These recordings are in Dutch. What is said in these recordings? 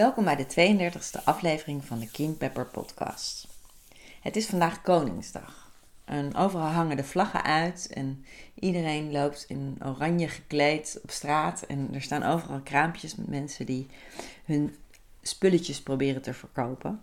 Welkom bij de 32e aflevering van de King Pepper podcast. Het is vandaag Koningsdag. En overal hangen de vlaggen uit en iedereen loopt in oranje gekleed op straat. En er staan overal kraampjes met mensen die hun spulletjes proberen te verkopen.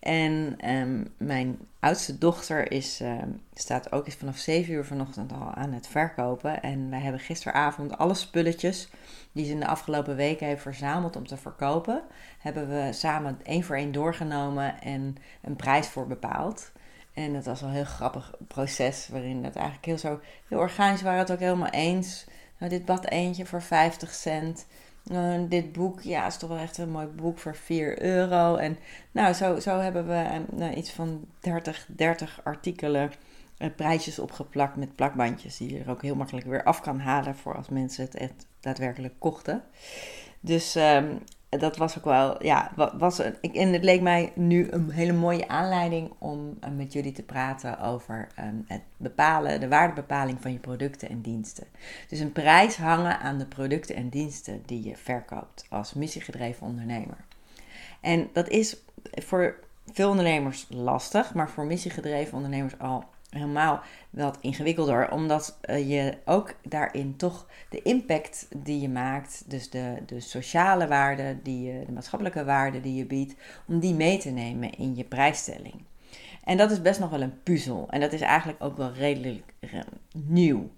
En ehm, mijn oudste dochter is, ehm, staat ook eens vanaf 7 uur vanochtend al aan het verkopen. En wij hebben gisteravond alle spulletjes die ze in de afgelopen weken heeft verzameld om te verkopen, hebben we samen één voor één doorgenomen en een prijs voor bepaald. En dat was al een heel grappig proces, waarin het eigenlijk heel zo, heel organisch waren het ook helemaal eens. Nou, dit bad eentje voor 50 cent. Uh, dit boek, ja, is toch wel echt een mooi boek voor 4 euro. En nou, zo, zo hebben we uh, iets van 30, 30 artikelen, uh, prijsjes opgeplakt met plakbandjes. Die je er ook heel makkelijk weer af kan halen voor als mensen het, daadwerkelijk kochten. Dus um, dat was ook wel, ja, was een, ik, en het leek mij nu een hele mooie aanleiding om uh, met jullie te praten over um, het bepalen, de waardebepaling van je producten en diensten. Dus een prijs hangen aan de producten en diensten die je verkoopt als missiegedreven ondernemer. En dat is voor veel ondernemers lastig, maar voor missiegedreven ondernemers al helemaal wat ingewikkelder, omdat uh, je ook daarin toch de impact die je maakt, dus de, de sociale waarde, die je, de maatschappelijke waarde die je biedt, om die mee te nemen in je prijsstelling. En dat is best nog wel een puzzel. En dat is eigenlijk ook wel redelijk uh, nieuw.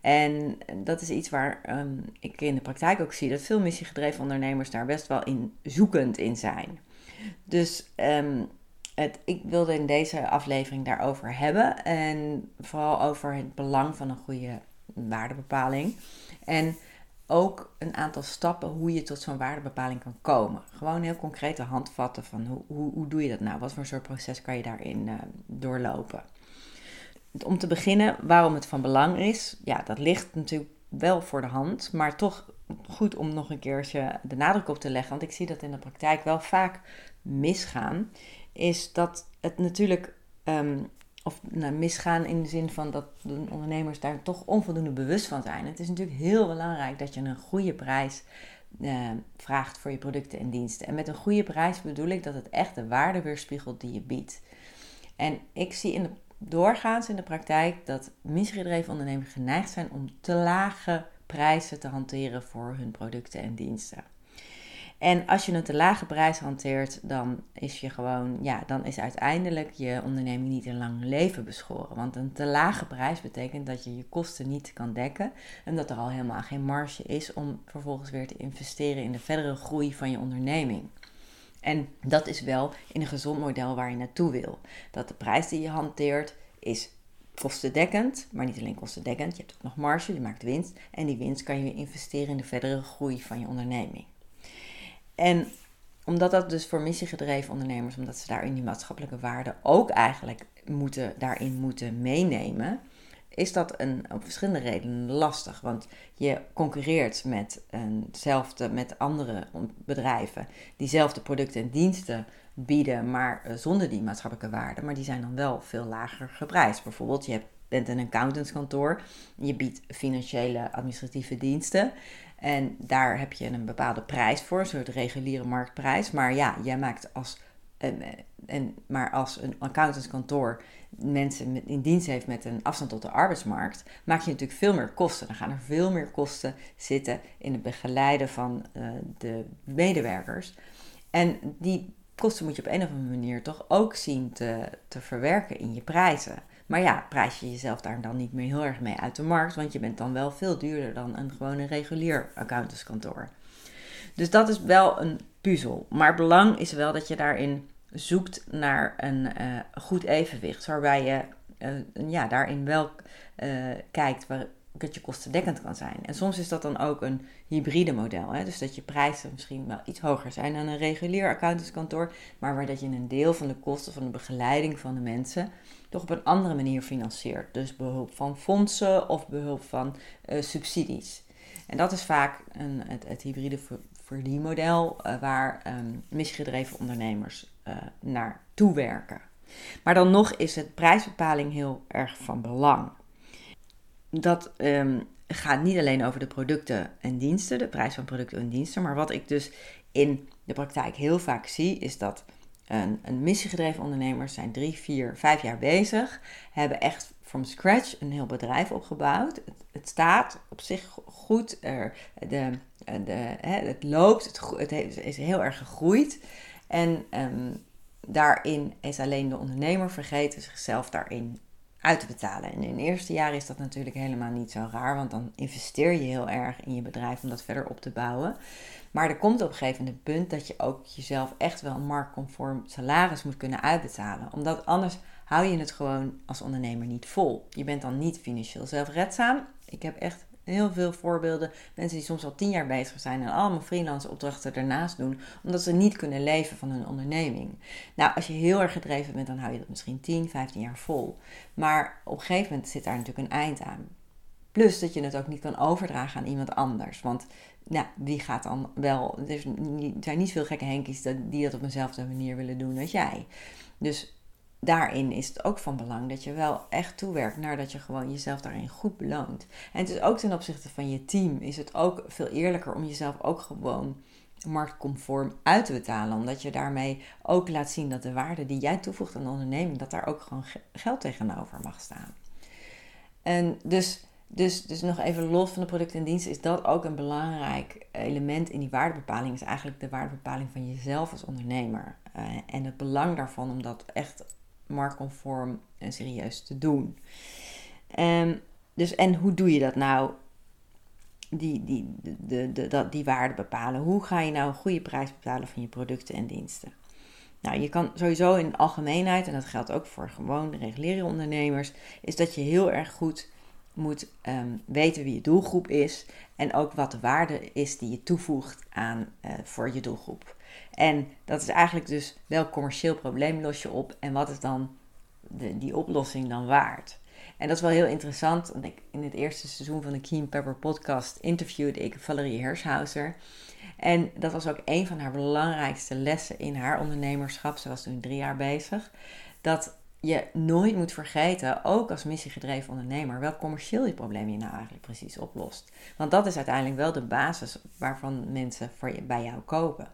En dat is iets waar um, ik in de praktijk ook zie dat veel missiegedreven ondernemers daar best wel in zoekend in zijn. Dus um, ik wilde in deze aflevering daarover hebben. En vooral over het belang van een goede waardebepaling. En ook een aantal stappen hoe je tot zo'n waardebepaling kan komen. Gewoon heel concrete handvatten van hoe, hoe, hoe doe je dat nou? Wat voor soort proces kan je daarin uh, doorlopen? Om te beginnen, waarom het van belang is. Ja, dat ligt natuurlijk wel voor de hand, maar toch goed om nog een keertje de nadruk op te leggen. Want ik zie dat in de praktijk wel vaak misgaan is dat het natuurlijk, um, of nou, misgaan in de zin van dat de ondernemers daar toch onvoldoende bewust van zijn. Het is natuurlijk heel belangrijk dat je een goede prijs uh, vraagt voor je producten en diensten. En met een goede prijs bedoel ik dat het echt de waarde weerspiegelt die je biedt. En ik zie in de, doorgaans in de praktijk dat misgedreven ondernemers geneigd zijn om te lage prijzen te hanteren voor hun producten en diensten. En als je een te lage prijs hanteert, dan is je gewoon, ja, dan is uiteindelijk je onderneming niet een lang leven beschoren. Want een te lage prijs betekent dat je je kosten niet kan dekken en dat er al helemaal geen marge is om vervolgens weer te investeren in de verdere groei van je onderneming. En dat is wel in een gezond model waar je naartoe wil. Dat de prijs die je hanteert is kostendekkend, maar niet alleen kostendekkend. Je hebt ook nog marge, je maakt winst en die winst kan je weer investeren in de verdere groei van je onderneming. En omdat dat dus voor missiegedreven ondernemers, omdat ze daarin die maatschappelijke waarden ook eigenlijk moeten, daarin moeten meenemen, is dat een, op verschillende redenen lastig. Want je concurreert met, eenzelfde, met andere bedrijven die diezelfde producten en diensten bieden, maar eh, zonder die maatschappelijke waarden. Maar die zijn dan wel veel lager geprijsd. Bijvoorbeeld, je bent een accountantskantoor, je biedt financiële administratieve diensten. En daar heb je een bepaalde prijs voor, een soort reguliere marktprijs. Maar ja, jij maakt als, en, en, maar als een accountantskantoor mensen in dienst heeft met een afstand tot de arbeidsmarkt, maak je natuurlijk veel meer kosten. Dan gaan er veel meer kosten zitten in het begeleiden van uh, de medewerkers. En die kosten moet je op een of andere manier toch ook zien te, te verwerken in je prijzen. Maar ja, prijs je jezelf daar dan niet meer heel erg mee uit de markt, want je bent dan wel veel duurder dan een gewoon een regulier accountantskantoor. Dus dat is wel een puzzel. Maar belang is wel dat je daarin zoekt naar een uh, goed evenwicht, waarbij je ja, daarin wel kijkt waar, dat je kostendekkend kan zijn. En soms is dat dan ook een hybride model. Hè? Dus dat je prijzen misschien wel iets hoger zijn dan een regulier accountantskantoor, maar waar dat je een deel van de kosten van de begeleiding van de mensen toch op een andere manier financiert. Dus behulp van fondsen of behulp van uh, subsidies. En dat is vaak een, het, het hybride verdienmodel uh, waar um, missiegedreven ondernemers uh, naar toewerken. Maar dan nog is het prijsbepaling heel erg van belang dat um, gaat niet alleen over de producten en diensten, de prijs van producten en diensten. Maar wat ik dus in de praktijk heel vaak zie, is dat een, een missiegedreven ondernemers zijn drie, vier, vijf jaar bezig. Hebben echt from scratch een heel bedrijf opgebouwd. Het, staat op zich goed. Er, de, de, hè, het loopt. Het, is heel erg gegroeid. En um, daarin is alleen de ondernemer vergeten zichzelf daarin uit te betalen. En in het eerste jaar is dat natuurlijk helemaal niet zo raar, want dan investeer je heel erg in je bedrijf om dat verder op te bouwen. Maar er komt op een gegeven moment punt dat je ook jezelf echt wel een marktconform salaris moet kunnen uitbetalen. Omdat anders hou je het gewoon als ondernemer niet vol. Je bent dan niet financieel zelfredzaam. Ik heb echt heel veel voorbeelden. Mensen die soms al tien jaar bezig zijn en allemaal freelance opdrachten ernaast doen, omdat ze niet kunnen leven van hun onderneming. Nou, als je heel erg gedreven bent, dan hou je dat misschien 10, 15 jaar vol. Maar op een gegeven moment zit daar natuurlijk een eind aan. Plus dat je het ook niet kan overdragen aan iemand anders. Want nou, die gaat dan wel. Er zijn niet veel gekke henkies die dat op eenzelfde manier willen doen als jij. Dus daarin is het ook van belang dat je wel echt toewerkt naar dat je gewoon jezelf daarin goed beloont. En het is ook ten opzichte van je team, is het ook veel eerlijker om jezelf ook gewoon marktconform uit te betalen. Omdat je daarmee ook laat zien dat de waarde die jij toevoegt aan de onderneming, dat daar ook gewoon geld tegenover mag staan. En dus, dus, dus nog even los van de producten en diensten, is dat ook een belangrijk element in die waardebepaling. Is eigenlijk de waardebepaling van jezelf als ondernemer. Uh, en het belang daarvan om dat echt marktconform en serieus te doen. Um, dus, en hoe doe je dat nou? Die, die, de, de, de, die waarde bepalen. Hoe ga je nou een goede prijs bepalen van je producten en diensten? Nou, je kan sowieso in de algemeenheid, en dat geldt ook voor gewoon reguliere ondernemers, is dat je heel erg goed moet um, weten wie je doelgroep is en ook wat de waarde is die je toevoegt aan uh, voor je doelgroep. En dat is eigenlijk dus welk commercieel probleem los je op en wat is dan de, die oplossing dan waard. En dat is wel heel interessant, want in het eerste seizoen van de Keen Pepper podcast interviewde ik Valerie Hershauser. En dat was ook een van haar belangrijkste lessen in haar ondernemerschap. Ze was toen drie jaar bezig. Dat je nooit moet vergeten, ook als missiegedreven ondernemer, welk commercieel je probleem je nou eigenlijk precies oplost. Want dat is uiteindelijk wel de basis waarvan mensen voor je, bij jou kopen.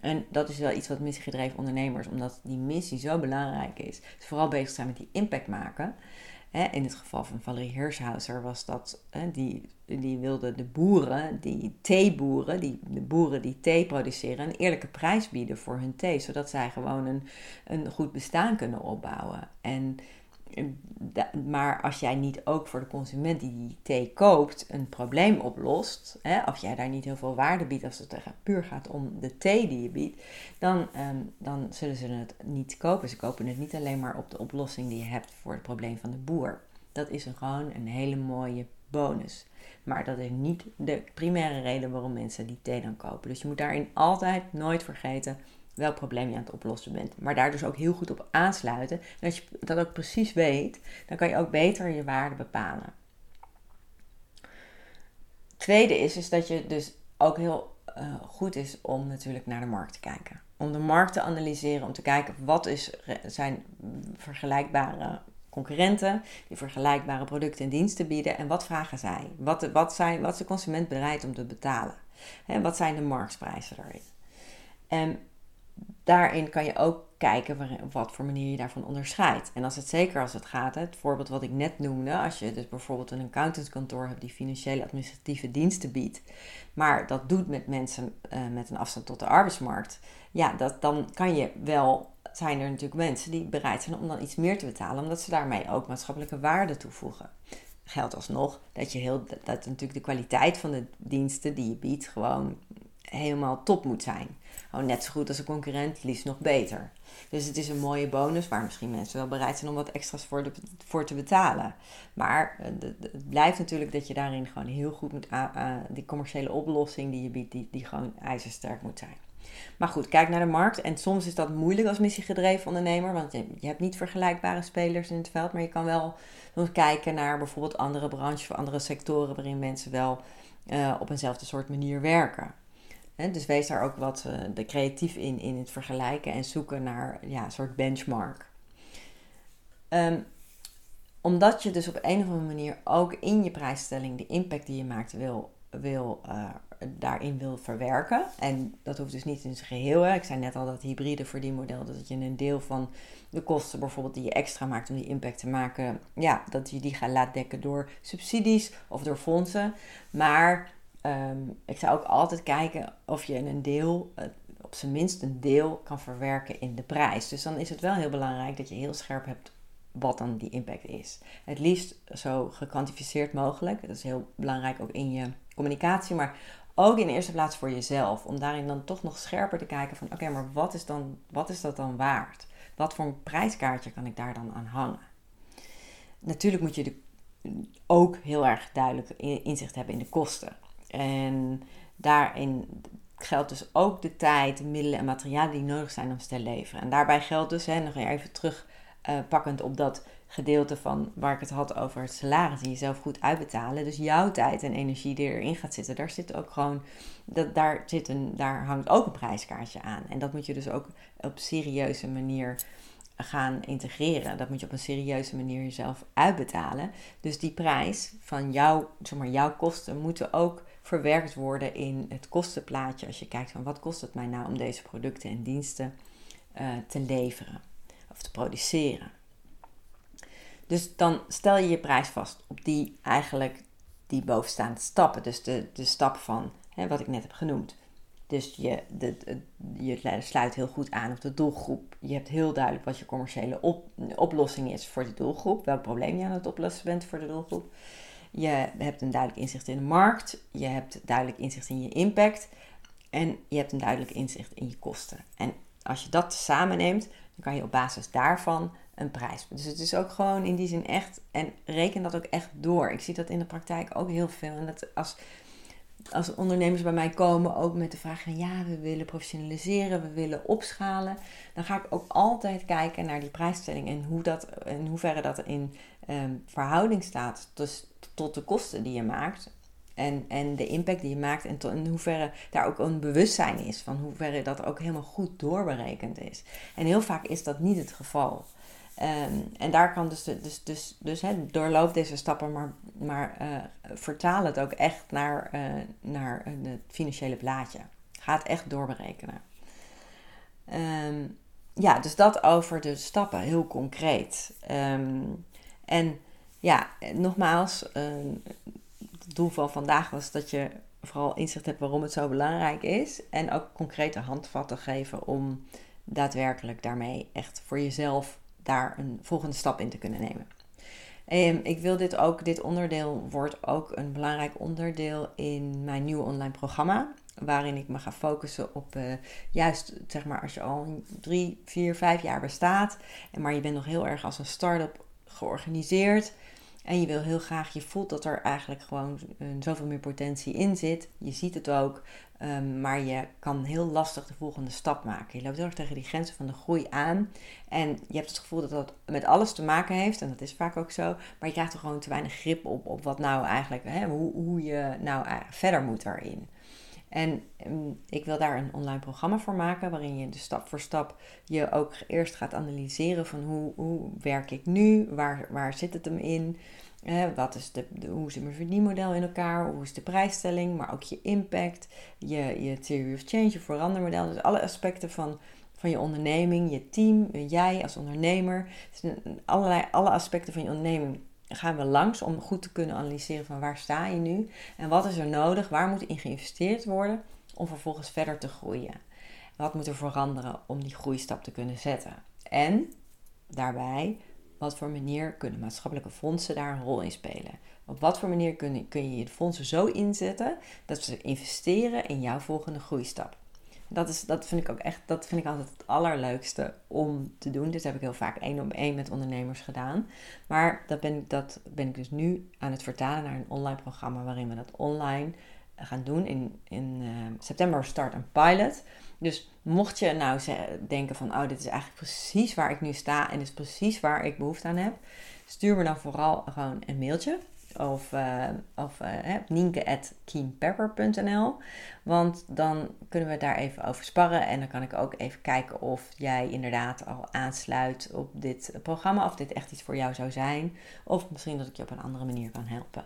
En dat is wel iets wat missiegedreven ondernemers, omdat die missie zo belangrijk is, vooral bezig zijn met die impact maken. In het geval van Valerie Hirschhauser was dat, die, die wilde de boeren, die theeboeren, die, de boeren die thee produceren, een eerlijke prijs bieden voor hun thee. Zodat zij gewoon een, een goed bestaan kunnen opbouwen. En maar als jij niet ook voor de consument die die thee koopt een probleem oplost, hè, of jij daar niet heel veel waarde biedt als het puur gaat om de thee die je biedt, dan, ehm, dan zullen ze het niet kopen. Ze kopen het niet alleen maar op de oplossing die je hebt voor het probleem van de boer. Dat is gewoon een hele mooie bonus. Maar dat is niet de primaire reden waarom mensen die thee dan kopen. Dus je moet daarin altijd nooit vergeten welk probleem je aan het oplossen bent. Maar daar dus ook heel goed op aansluiten. En als je dat ook precies weet, dan kan je ook beter je waarde bepalen. Tweede is, is dat je dus ook heel uh, goed is om natuurlijk naar de markt te kijken. Om de markt te analyseren, om te kijken wat is, zijn vergelijkbare concurrenten die vergelijkbare producten en diensten bieden en wat vragen zij? Wat, wat, zijn, wat is de consument bereid om te betalen? En wat zijn de marktprijzen daarin? En daarin kan je ook kijken wat voor manier je daarvan onderscheidt. En als het zeker als het gaat, het voorbeeld wat ik net noemde, als je dus bijvoorbeeld een accountantskantoor hebt die financiële administratieve diensten biedt, maar dat doet met mensen uh, met een afstand tot de arbeidsmarkt, ja, dat, dan kan je wel, zijn er natuurlijk mensen die bereid zijn om dan iets meer te betalen, omdat ze daarmee ook maatschappelijke waarde toevoegen. Geldt alsnog dat je heel, dat natuurlijk de kwaliteit van de diensten die je biedt gewoon helemaal top moet zijn. Oh, net zo goed als een concurrent, liefst nog beter. Dus het is een mooie bonus waar misschien mensen wel bereid zijn om wat extra's voor, te betalen. Maar eh, het blijft natuurlijk dat je daarin gewoon heel goed moet, uh, die commerciële oplossing die je biedt, die, die gewoon ijzersterk moet zijn. Maar goed, kijk naar de markt. En soms is dat moeilijk als missiegedreven ondernemer, want je, hebt niet vergelijkbare spelers in het veld. Maar je kan wel kijken naar bijvoorbeeld andere branches of andere sectoren waarin mensen wel uh, op eenzelfde soort manier werken. Dus wees daar ook wat uh, de creatief in, in het vergelijken en zoeken naar ja, een soort benchmark. Um, omdat je dus op een of andere manier ook in je prijsstelling de impact die je maakt wil, wil uh, daarin wil verwerken. En dat hoeft dus niet in zijn geheel. Hè. Ik zei net al dat hybride verdienmodel, dat je een deel van de kosten bijvoorbeeld die je extra maakt om die impact te maken, ja, dat je die gaat laten dekken door subsidies of door fondsen. Maar ehm, ik zou ook altijd kijken of je een deel, uh, op zijn minst een deel, kan verwerken in de prijs. Dus dan is het wel heel belangrijk dat je heel scherp hebt wat dan die impact is. Het liefst zo gekwantificeerd mogelijk. Dat is heel belangrijk ook in je communicatie, maar ook in eerste plaats voor jezelf. Om daarin dan toch nog scherper te kijken van oké, maar wat is, dan, wat is dat dan waard? Wat voor een prijskaartje kan ik daar dan aan hangen? Natuurlijk moet je de, ook heel erg duidelijk inzicht hebben in de kosten. En daarin geldt dus ook de tijd, de middelen en materialen die nodig zijn om ze te leveren. En daarbij geldt dus, hè, nog even terugpakkend uh, op dat gedeelte van waar ik het had over het salaris en jezelf goed uitbetalen. Dus jouw tijd en energie die erin gaat zitten, daar zit ook gewoon, dat, daar, zit een, daar hangt ook een prijskaartje aan. En dat moet je dus ook op serieuze manier gaan integreren. Dat moet je op een serieuze manier jezelf uitbetalen. Dus die prijs van jouw, zeg maar, jouw kosten moeten ook verwerkt worden in het kostenplaatje. Als je kijkt van wat kost het mij nou om deze producten en diensten uh, te leveren of te produceren. Dus dan stel je je prijs vast op die eigenlijk die bovenstaande stappen. Dus de, de stap van hè, wat ik net heb genoemd. Dus je, de, je sluit heel goed aan op de doelgroep. Je hebt heel duidelijk wat je commerciële op, oplossing is voor de doelgroep. Welk probleem je aan het oplossen bent voor de doelgroep. Je hebt een duidelijk inzicht in de markt. Je hebt duidelijk inzicht in je impact. En je hebt een duidelijk inzicht in je kosten. En als je dat samen neemt, dan kan je op basis daarvan een prijs. Dus het is ook gewoon in die zin echt, en reken dat ook echt door. Ik zie dat in de praktijk ook heel veel. En dat als, als ondernemers bij mij komen, ook met de vraag van ja, we willen professionaliseren, we willen opschalen, dan ga ik ook altijd kijken naar die prijsstelling en hoe dat, in hoeverre dat in ehm, verhouding staat dus, tot de kosten die je maakt. En, en de impact die je maakt en in hoeverre daar ook een bewustzijn is van hoeverre dat ook helemaal goed doorberekend is. En heel vaak is dat niet het geval. Ehm, en daar kan dus, dus, dus, dus hè, doorloop deze stappen, maar, maar uh, vertaal het ook echt naar, uh, naar het financiële plaatje. Ga het echt doorberekenen. Um, ja, dus dat over de stappen, heel concreet. Um, en ja, nogmaals, het doel van vandaag was dat je vooral inzicht hebt waarom het zo belangrijk is. En ook concrete handvatten geven om daadwerkelijk daarmee echt voor jezelf daar een volgende stap in te kunnen nemen. En ik wil dit ook, dit onderdeel wordt ook een belangrijk onderdeel in mijn nieuwe online programma. Waarin ik me ga focussen op uh, juist, zeg maar, als je al drie, vier, vijf jaar bestaat. Maar je bent nog heel erg als een start-up georganiseerd. En je wil heel graag, je voelt dat er eigenlijk gewoon zoveel meer potentie in zit. Je ziet het ook, ehm, maar je kan heel lastig de volgende stap maken. Je loopt heel erg tegen die grenzen van de groei aan. En je hebt het gevoel dat dat met alles te maken heeft. En dat is vaak ook zo. Maar je krijgt er gewoon te weinig grip op, op wat nou eigenlijk, hè, hoe, hoe je nou verder moet daarin. En ehm, ik wil daar een online programma voor maken, waarin je dus stap voor stap je ook eerst gaat analyseren van hoe, hoe werk ik nu, waar, waar zit het hem in, wat is de, hoe zit mijn verdienmodel in elkaar, hoe is de prijsstelling, maar ook je impact, je, je theory of change, je verandermodel, dus alle aspecten van, van je onderneming, je team, jij als ondernemer, dus allerlei, alle aspecten van je onderneming gaan we langs om goed te kunnen analyseren van waar sta je nu en wat is er nodig, waar moet in geïnvesteerd worden om vervolgens verder te groeien. Wat moet er veranderen om die groeistap te kunnen zetten? En daarbij, wat voor manier kunnen maatschappelijke fondsen daar een rol in spelen? Op wat voor manier kun, kun je je fondsen zo inzetten dat ze investeren in jouw volgende groeistap? Dat, is, dat vind ik ook echt, dat vind ik altijd het allerleukste om te doen. Dit heb ik heel vaak één op één met ondernemers gedaan. Maar dat ben, ik, dat ben ik dus nu aan het vertalen naar een online programma waarin we dat online gaan doen. In, in uh, september start een pilot. Dus mocht je nou denken van, oh, dit is eigenlijk precies waar ik nu sta en dit is precies waar ik behoefte aan heb, stuur me dan vooral gewoon een mailtje of, uh, of uh, nienke.keenpepper.nl. Want dan kunnen we daar even over sparren. En dan kan ik ook even kijken of jij inderdaad al aansluit op dit programma. Of dit echt iets voor jou zou zijn. Of misschien dat ik je op een andere manier kan helpen.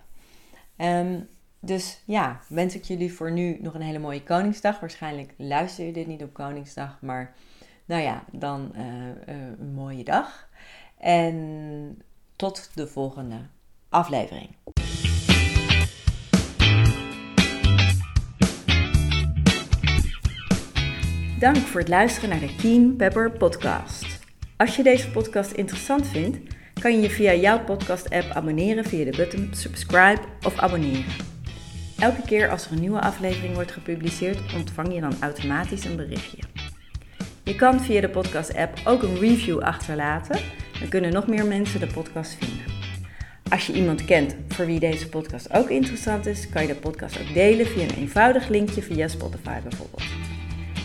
Um, dus ja, wens ik jullie voor nu nog een hele mooie Koningsdag. Waarschijnlijk luister je dit niet op Koningsdag. Maar nou ja, dan uh, een mooie dag. En tot de volgende aflevering. Dank voor het luisteren naar de Keen Pepper podcast. Als je deze podcast interessant vindt, kan je je via jouw podcast-app abonneren via de button subscribe of abonneren. Elke keer als er een nieuwe aflevering wordt gepubliceerd, ontvang je dan automatisch een berichtje. Je kan via de podcast-app ook een review achterlaten, dan kunnen nog meer mensen de podcast vinden. Als je iemand kent voor wie deze podcast ook interessant is, kan je de podcast ook delen via een eenvoudig linkje via Spotify bijvoorbeeld.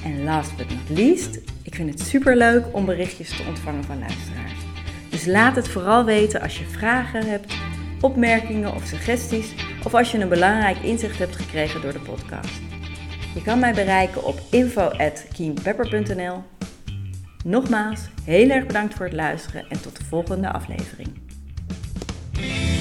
En last but not least, ik vind het super leuk om berichtjes te ontvangen van luisteraars. Dus laat het vooral weten als je vragen hebt, opmerkingen of suggesties, of als je een belangrijk inzicht hebt gekregen door de podcast. Je kan mij bereiken op info@keenpepper.nl. Nogmaals, heel erg bedankt voor het luisteren en tot de volgende aflevering. Peace.